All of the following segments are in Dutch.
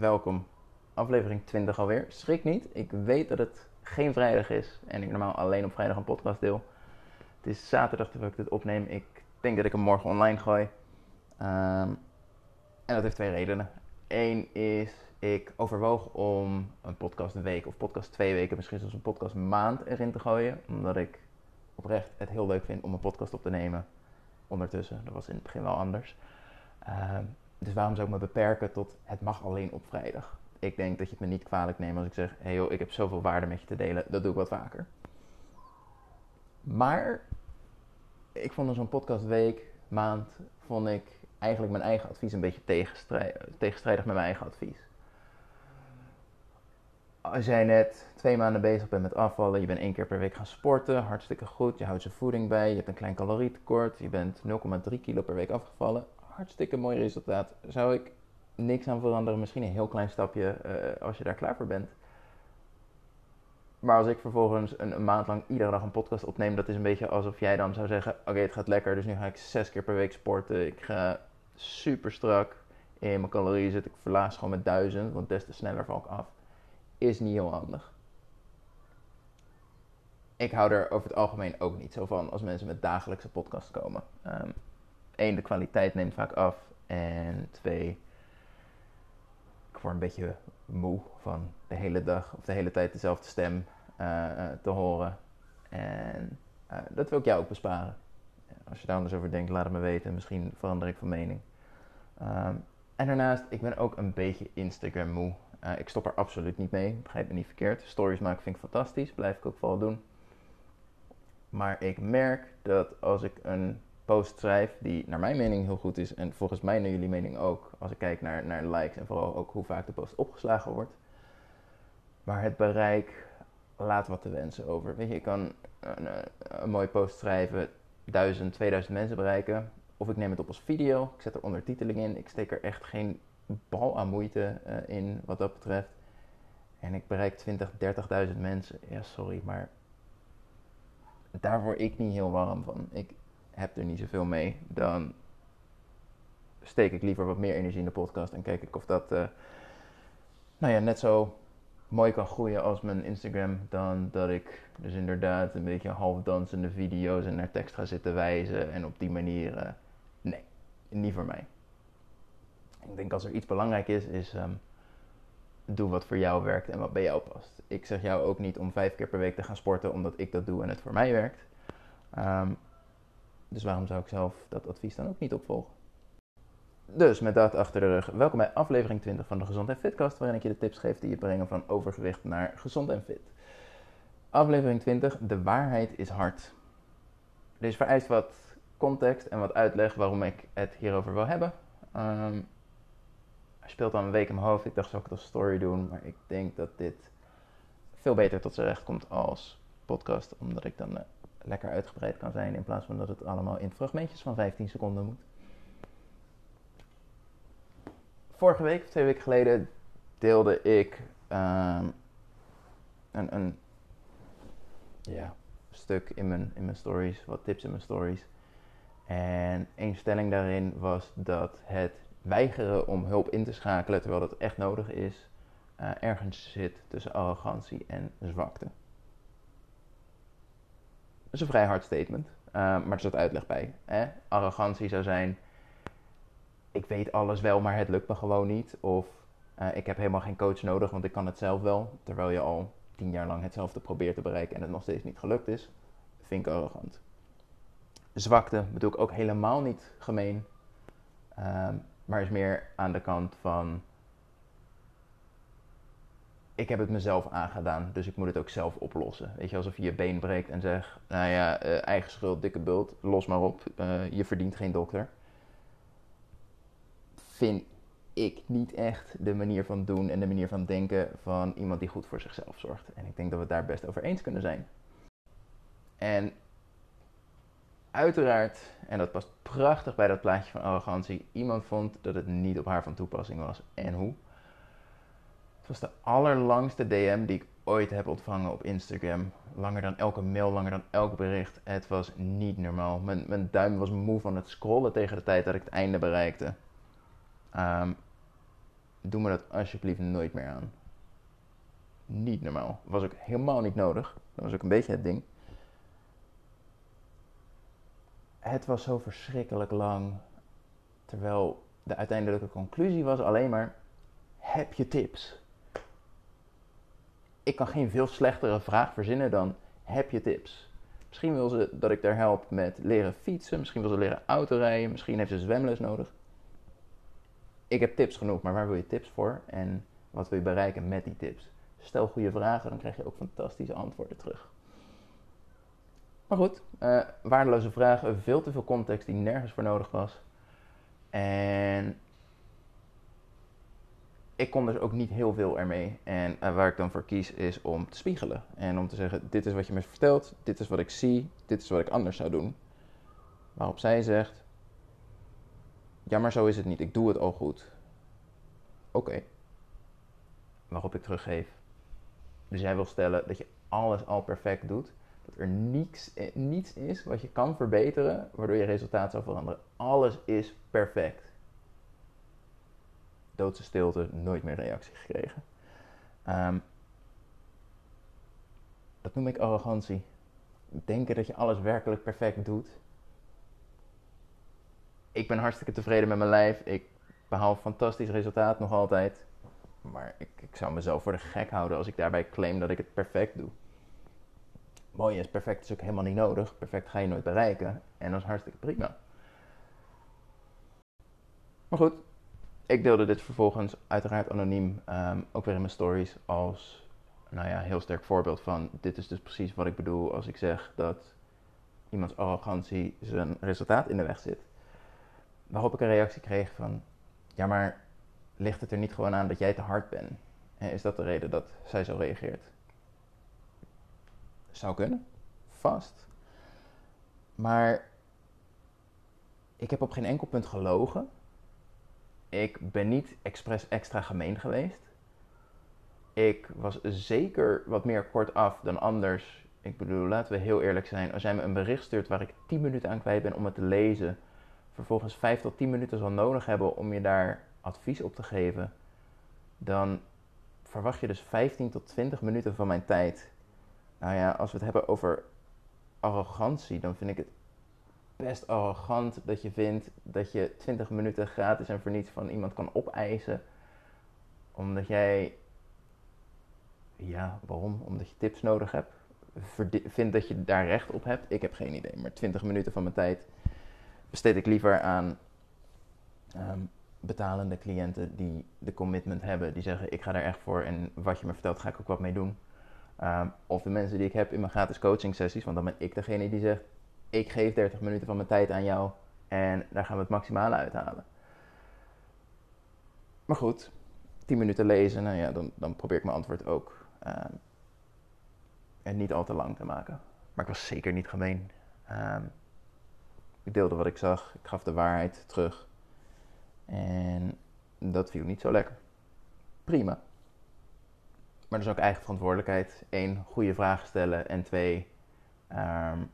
welkom. Aflevering 20 alweer. Schrik niet, ik weet dat het geen vrijdag is en ik normaal alleen op vrijdag een podcast deel. Het is zaterdag terwijl ik dit opneem. Ik denk dat ik hem morgen online gooi. Ehm, en dat heeft twee redenen. Eén is, ik overwoog om een podcast een week of podcast twee weken, misschien zelfs een podcast maand erin te gooien. Omdat ik oprecht het heel leuk vind om een podcast op te nemen ondertussen. Dat was in het begin wel anders. Ehm, dus waarom zou ik me beperken tot het mag alleen op vrijdag? Ik denk dat je het me niet kwalijk neemt als ik zeg: hey joh, ik heb zoveel waarde met je te delen. Dat doe ik wat vaker. Maar ik vond zo'n podcast week, maand, vond ik eigenlijk mijn eigen advies een beetje tegenstrijdig met mijn eigen advies. Als jij net twee maanden bezig bent met afvallen, je bent één keer per week gaan sporten, hartstikke goed, je houdt je voeding bij, je hebt een klein calorietekort, je bent 0,3 kilo per week afgevallen, hartstikke mooi resultaat. Zou ik niks aan veranderen, misschien een heel klein stapje uh, als je daar klaar voor bent. Maar als ik vervolgens een, maand lang iedere dag een podcast opneem, dat is een beetje alsof jij dan zou zeggen: Oké, het gaat lekker, dus nu ga ik zes keer per week sporten. Ik ga super strak in mijn calorieën zitten. Ik verlaag gewoon met duizend, want des te sneller val ik af. Is niet heel handig. Ik hou er over het algemeen ook niet zo van als mensen met dagelijkse podcasts komen. Eén, ehm, de kwaliteit neemt vaak af. En twee, ik word een beetje moe van de hele dag of de hele tijd dezelfde stem uh, te horen. En uh, dat wil ik jou ook besparen. Als je daar anders over denkt, laat het me weten. Misschien verander ik van mening. Um, en daarnaast, ik ben ook een beetje Instagram moe. Ik stop er absoluut niet mee, begrijp me niet verkeerd. Stories maken vind ik fantastisch, blijf ik ook vooral doen. Maar ik merk dat als ik een post schrijf die naar mijn mening heel goed is en volgens mij naar jullie mening ook, als ik kijk naar, naar likes en vooral ook hoe vaak de post opgeslagen wordt. Maar het bereik laat wat te wensen over. Weet je, ik kan een, een mooie post schrijven, 1000, 2000 mensen bereiken. Of ik neem het op als video, ik zet er ondertiteling in. Ik steek er echt geen bal aan moeite uh, in wat dat betreft. En ik bereik 20, 30.000 mensen. Ja, sorry, maar daar word ik niet heel warm van. Ik heb er niet zoveel mee. Dan steek ik liever wat meer energie in de podcast en kijk ik of dat uh, nou ja, net zo mooi kan groeien als mijn Instagram. Dan dat ik dus inderdaad een beetje half dansende video's en naar tekst ga zitten wijzen. En op die manier, uh, nee, niet voor mij. Ik denk als er iets belangrijk is, is um, doe wat voor jou werkt en wat bij jou past. Ik zeg jou ook niet om vijf keer per week te gaan sporten omdat ik dat doe en het voor mij werkt. Um, dus waarom zou ik zelf dat advies dan ook niet opvolgen? Dus met dat achter de rug, welkom bij aflevering 20 van de Gezond en Fitcast, waarin ik je de tips geef die je brengen van overgewicht naar gezond en fit. Aflevering 20, de waarheid is hard. Deze vereist wat context en wat uitleg waarom ik het hierover wil hebben. Um, hij speelt al een week in mijn hoofd. Ik dacht, zou ik het als story doen? Maar ik denk dat dit veel beter tot zijn recht komt als podcast. Omdat ik dan uh, lekker uitgebreid kan zijn. In plaats van dat het allemaal in fragmentjes van 15 seconden moet. Vorige week, twee weken geleden, deelde ik um, een, een ja, stuk in mijn, in mijn stories. Wat tips in mijn stories. En één stelling daarin was dat het weigeren om hulp in te schakelen terwijl dat echt nodig is, uh, ergens zit tussen arrogantie en zwakte. Is een vrij hard statement, uh, maar er zat uitleg bij. Hè? Arrogantie zou zijn: ik weet alles wel, maar het lukt me gewoon niet. Of uh, ik heb helemaal geen coach nodig, want ik kan het zelf wel. Terwijl je al tien jaar lang hetzelfde probeert te bereiken en het nog steeds niet gelukt is. Vind ik arrogant. Zwakte bedoel ik ook helemaal niet gemeen. Um, maar is meer aan de kant van. Ik heb het mezelf aangedaan, dus ik moet het ook zelf oplossen. Weet je, alsof je je been breekt en zegt: Nou ja, uh, eigen schuld, dikke bult, los maar op. Uh, je verdient geen dokter. Vind ik niet echt de manier van doen en de manier van denken van iemand die goed voor zichzelf zorgt. En ik denk dat we het daar best over eens kunnen zijn. En uiteraard, en dat past prachtig bij dat plaatje van arrogantie, iemand vond dat het niet op haar van toepassing was. En hoe? Was de allerlangste DM die ik ooit heb ontvangen op Instagram. Langer dan elke mail, langer dan elk bericht. Het was niet normaal. Mijn, mijn duim was moe van het scrollen tegen de tijd dat ik het einde bereikte. Um, doe me dat alsjeblieft nooit meer aan. Niet normaal. Was ook helemaal niet nodig. Dat was ook een beetje het ding. Het was zo verschrikkelijk lang. Terwijl de uiteindelijke conclusie was alleen maar: heb je tips? Ik kan geen veel slechtere vraag verzinnen dan: heb je tips? Misschien wil ze dat ik haar help met leren fietsen. Misschien wil ze leren autorijden. Misschien heeft ze zwemles nodig. Ik heb tips genoeg, maar waar wil je tips voor? En wat wil je bereiken met die tips? Stel goede vragen, dan krijg je ook fantastische antwoorden terug. Maar goed, uh, waardeloze vragen, veel te veel context die nergens voor nodig was. En ik kon dus ook niet heel veel ermee. En uh, waar ik dan voor kies is om te spiegelen. En om te zeggen, dit is wat je me vertelt, dit is wat ik zie, dit is wat ik anders zou doen. Waarop zij zegt, ja maar zo is het niet, ik doe het al goed. Oké. Waarop ik teruggeef. Dus jij wil stellen dat je alles al perfect doet. Dat er niets, eh, niets is wat je kan verbeteren waardoor je resultaat zou veranderen. Alles is perfect doodse stilte, nooit meer reactie gekregen. Ehm, dat noem ik arrogantie. Denken dat je alles werkelijk perfect doet. Ik ben hartstikke tevreden met mijn lijf. Ik behaal fantastisch resultaat nog altijd. Maar ik, ik zou mezelf voor de gek houden als ik daarbij claim dat ik het perfect doe. Mooi is, perfect is ook helemaal niet nodig. Perfect ga je nooit bereiken. En dat is hartstikke prima. Maar goed, ik deelde dit vervolgens uiteraard anoniem um, ook weer in mijn stories als nou ja, heel sterk voorbeeld van dit is dus precies wat ik bedoel als ik zeg dat iemands arrogantie zijn resultaat in de weg zit. Waarop ik een reactie kreeg van ja maar ligt het er niet gewoon aan dat jij te hard bent? En is dat de reden dat zij zo reageert? Zou kunnen, vast. Maar ik heb op geen enkel punt gelogen ik ben niet expres extra gemeen geweest. Ik was zeker wat meer kortaf dan anders. Ik bedoel, laten we heel eerlijk zijn. Als jij me een bericht stuurt waar ik 10 minuten aan kwijt ben om het te lezen, vervolgens 5 tot 10 minuten zal nodig hebben om je daar advies op te geven, dan verwacht je dus 15 tot 20 minuten van mijn tijd. Nou ja, als we het hebben over arrogantie, dan vind ik het best arrogant dat je vindt dat je 20 minuten gratis en voor niets van iemand kan opeisen. Omdat jij, ja, waarom? Omdat je tips nodig hebt. Vindt dat je daar recht op hebt. Ik heb geen idee, maar 20 minuten van mijn tijd besteed ik liever aan ehm, betalende cliënten die de commitment hebben. Die zeggen: Ik ga daar echt voor en wat je me vertelt, ga ik ook wat mee doen. Ehm, of de mensen die ik heb in mijn gratis coaching sessies, want dan ben ik degene die zegt: ik geef 30 minuten van mijn tijd aan jou en daar gaan we het maximale uithalen. Maar goed, 10 minuten lezen, nou ja, dan, dan probeer ik mijn antwoord ook en niet al te lang te maken. Maar ik was zeker niet gemeen. Uh, ik deelde wat ik zag, ik gaf de waarheid terug. En dat viel niet zo lekker. Prima. Maar is ook eigen verantwoordelijkheid. Eén, goede vragen stellen. En twee, um,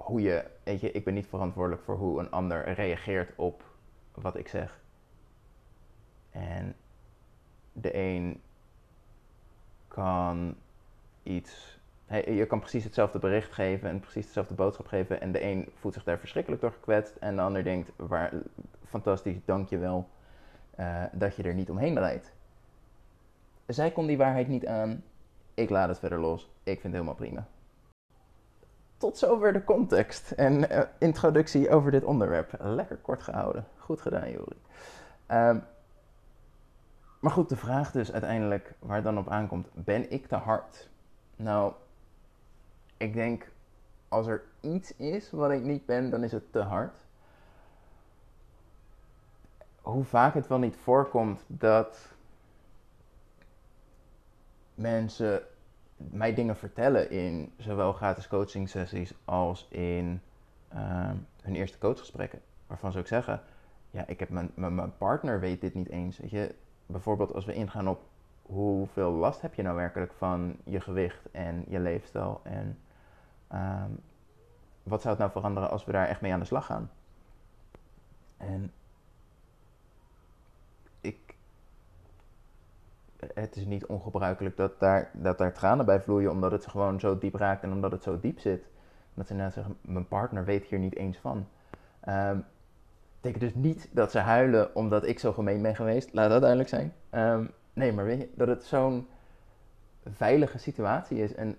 hoe je, ik ben niet verantwoordelijk voor hoe een ander reageert op wat ik zeg. En de een kan iets, je kan precies hetzelfde bericht geven en precies dezelfde boodschap geven. En de een voelt zich daar verschrikkelijk door gekwetst. En de ander denkt, waar, fantastisch, dank je wel uh, dat je er niet omheen rijdt. Zij kon die waarheid niet aan. Ik laat het verder los. Ik vind het helemaal prima tot zover de context en uh, introductie over dit onderwerp. Lekker kort gehouden. Goed gedaan, Jori. Um, maar goed, de vraag dus uiteindelijk waar het dan op aankomt: ben ik te hard? Nou, ik denk als er iets is wat ik niet ben, dan is het te hard. Hoe vaak het wel niet voorkomt dat mensen mij dingen vertellen in zowel gratis coaching sessies als in uh, hun eerste coachgesprekken. Waarvan zou ik zeggen, ja, ik heb mijn, mijn, partner weet dit niet eens. Weet je, bijvoorbeeld als we ingaan op hoeveel last heb je nou werkelijk van je gewicht en je leefstijl en um, wat zou het nou veranderen als we daar echt mee aan de slag gaan? En het is niet ongebruikelijk dat daar, dat daar tranen bij vloeien, omdat het gewoon zo diep raakt en omdat het zo diep zit. Dat ze inderdaad zeggen, mijn partner weet hier niet eens van. Um, betekent dus niet dat ze huilen omdat ik zo gemeen ben geweest. Laat dat duidelijk zijn. Ehm, nee, maar weet je, dat het zo'n veilige situatie is en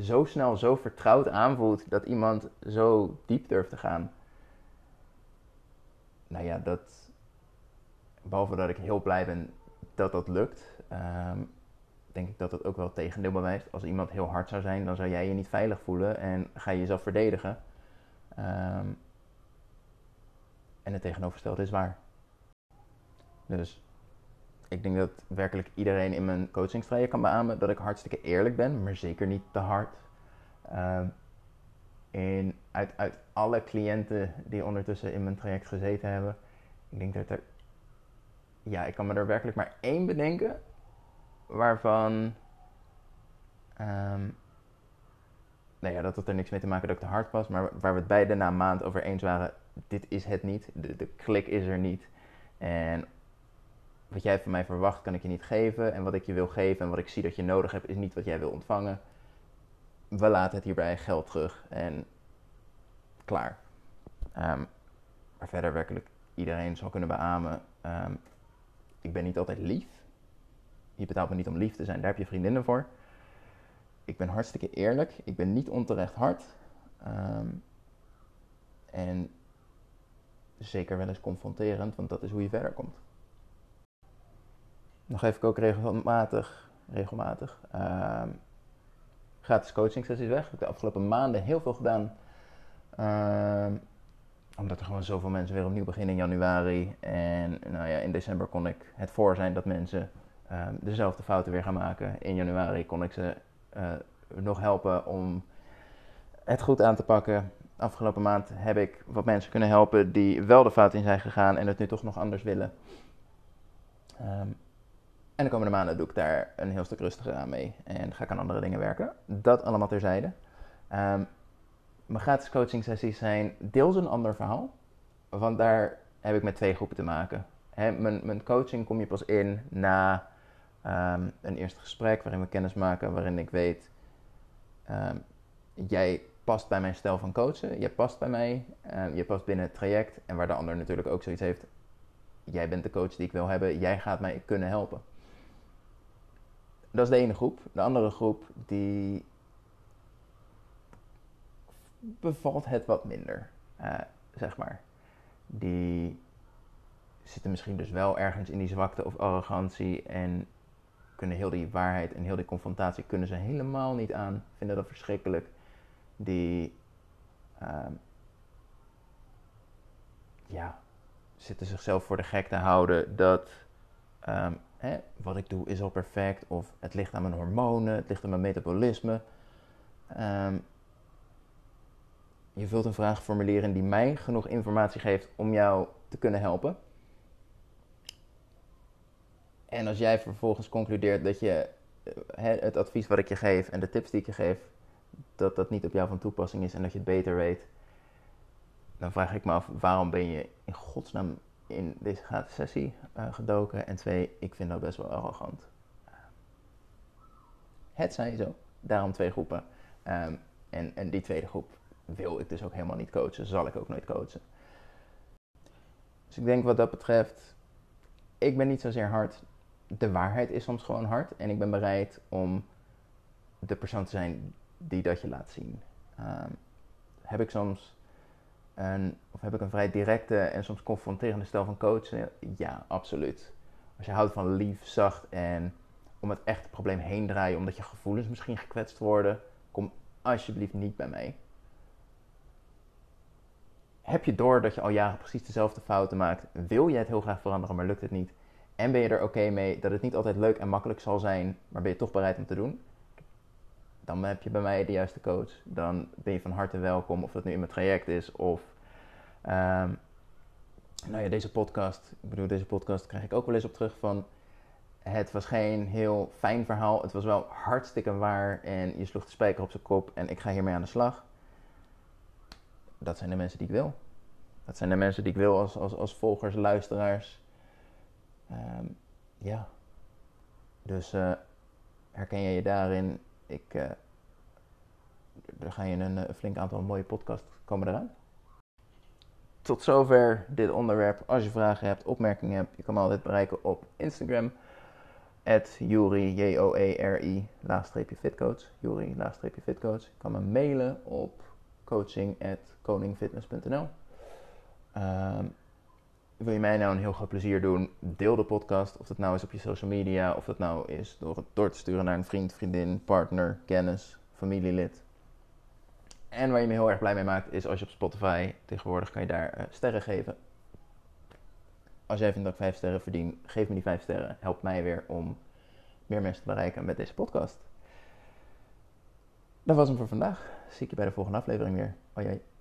zo snel, zo vertrouwd aanvoelt dat iemand zo diep durft te gaan. Nou ja, dat. Behalve dat ik heel blij ben dat dat lukt, ehm, denk ik dat het ook wel tegendeel bewijst. Als iemand heel hard zou zijn, dan zou jij je niet veilig voelen en ga je jezelf verdedigen. Um, en het tegenovergestelde is waar. Dus ik denk dat werkelijk iedereen in mijn coachingstraject kan beamen dat ik hartstikke eerlijk ben, maar zeker niet te hard. ehm, uit, uit alle cliënten die ondertussen in mijn traject gezeten hebben, ik denk dat er, ja, ik kan me er werkelijk maar één bedenken waarvan, um, nou ja, dat had er niks mee te maken dat ik te hard was, maar waar we het beide na een maand over eens waren, dit is het niet, de, de klik is er niet. En wat jij van mij verwacht, kan ik je niet geven. En wat ik je wil geven en wat ik zie dat je nodig hebt, is niet wat jij wil ontvangen. We laten het hierbij geld terug en klaar. Um, maar verder werkelijk iedereen zal kunnen beamen. Um, ik ben niet altijd lief. Je betaalt me niet om lief te zijn, daar heb je vriendinnen voor. Ik ben hartstikke eerlijk. Ik ben niet onterecht hard. Um, en zeker wel eens confronterend, want dat is hoe je verder komt. Dan geef ik ook regelmatig, regelmatig uh, gratis coaching sessies weg. Ik heb de afgelopen maanden heel veel gedaan. Uh, omdat er gewoon zoveel mensen weer opnieuw beginnen in januari. En nou ja, in december kon ik het voor zijn dat mensen uh, dezelfde fouten weer gaan maken. In januari kon ik ze eh, nog helpen om het goed aan te pakken afgelopen maand heb ik wat mensen kunnen helpen die wel de fout in zijn gegaan en het nu toch nog anders willen. Um, en de komende maanden doe ik daar een heel stuk rustiger aan mee en ga ik aan andere dingen werken. Dat allemaal terzijde. Um, mijn gratis coaching sessies zijn deels een ander verhaal, want daar heb ik met twee groepen te maken. mijn, mijn, coaching kom je pas in na um, een eerste gesprek waarin we kennis maken, waarin ik weet, jij past bij mijn stijl van coachen. Je past bij mij. Uh, je past binnen het traject. En waar de ander natuurlijk ook zoiets heeft. Jij bent de coach die ik wil hebben. Jij gaat mij kunnen helpen. Dat is de ene groep. De andere groep die bevalt het wat minder, uh, zeg maar. Die zitten misschien dus wel ergens in die zwakte of arrogantie en kunnen heel die waarheid en heel die confrontatie kunnen ze helemaal niet aan. Vinden dat verschrikkelijk die uh, ja, zitten zichzelf voor de gek te houden dat um, hè, wat ik doe is al perfect of het ligt aan mijn hormonen, het ligt aan mijn metabolisme. Um, je vult een vraagformulier in die mij genoeg informatie geeft om jou te kunnen helpen. En als jij vervolgens concludeert dat je eh, het advies wat ik je geef en de tips die ik je geef, dat dat niet op jou van toepassing is en dat je het beter weet, dan vraag ik me af waarom ben je in godsnaam in deze gratis sessie uh, gedoken. En twee, ik vind dat best wel arrogant. Het zijn zo, daarom twee groepen. Um, en, en die tweede groep wil ik dus ook helemaal niet coachen, zal ik ook nooit coachen. Dus ik denk wat dat betreft, ik ben niet zozeer hard. De waarheid is soms gewoon hard. En ik ben bereid om de persoon te zijn die dat je laat zien. Ehm, heb ik soms een, of heb ik een vrij directe en soms confronterende stijl van coachen? Ja, absoluut. Als je houdt van lief, zacht en om het echte probleem heen draaien omdat je gevoelens misschien gekwetst worden, kom alsjeblieft niet bij mij. Heb je door dat je al jaren precies dezelfde fouten maakt? Wil je het heel graag veranderen, maar lukt het niet? En ben je er oké mee dat het niet altijd leuk en makkelijk zal zijn, maar ben je toch bereid om te doen? dan heb je bij mij de juiste coach. Dan ben je van harte welkom, of dat nu in mijn traject is of. Um, nou ja, deze podcast. Ik bedoel, deze podcast krijg ik ook wel eens op terug van. Het was geen heel fijn verhaal. Het was wel hartstikke waar. En je sloeg de spijker op zijn kop. En ik ga hiermee aan de slag. Dat zijn de mensen die ik wil. Dat zijn de mensen die ik wil als, als, als volgers, luisteraars. Um, ja. Dus uh, herken je je daarin? Ik, uh, er gaan je een, een flink aantal mooie podcasts komen eraan. Tot zover dit onderwerp. Als je vragen hebt, opmerkingen hebt, je kan me altijd bereiken op Instagram. At Juri, J-O-E-R-I, laagstreepje fitcoach. Juri, laagstreepje fitcoach. Je kan me mailen op coaching at koningfitness.nl. Ehm, wil je mij nou een heel groot plezier doen, deel de podcast. Of dat nou is op je social media, of dat nou is door het door te sturen naar een vriend, vriendin, partner, kennis, familielid. En waar je me heel erg blij mee maakt, is als je op Spotify tegenwoordig kan je daar uh, sterren geven. Als jij vindt dat ik 5 sterren verdien, geef me die 5 sterren. Helpt mij weer om meer mensen te bereiken met deze podcast. Dat was hem voor vandaag. Zie ik je bij de volgende aflevering weer. Jee.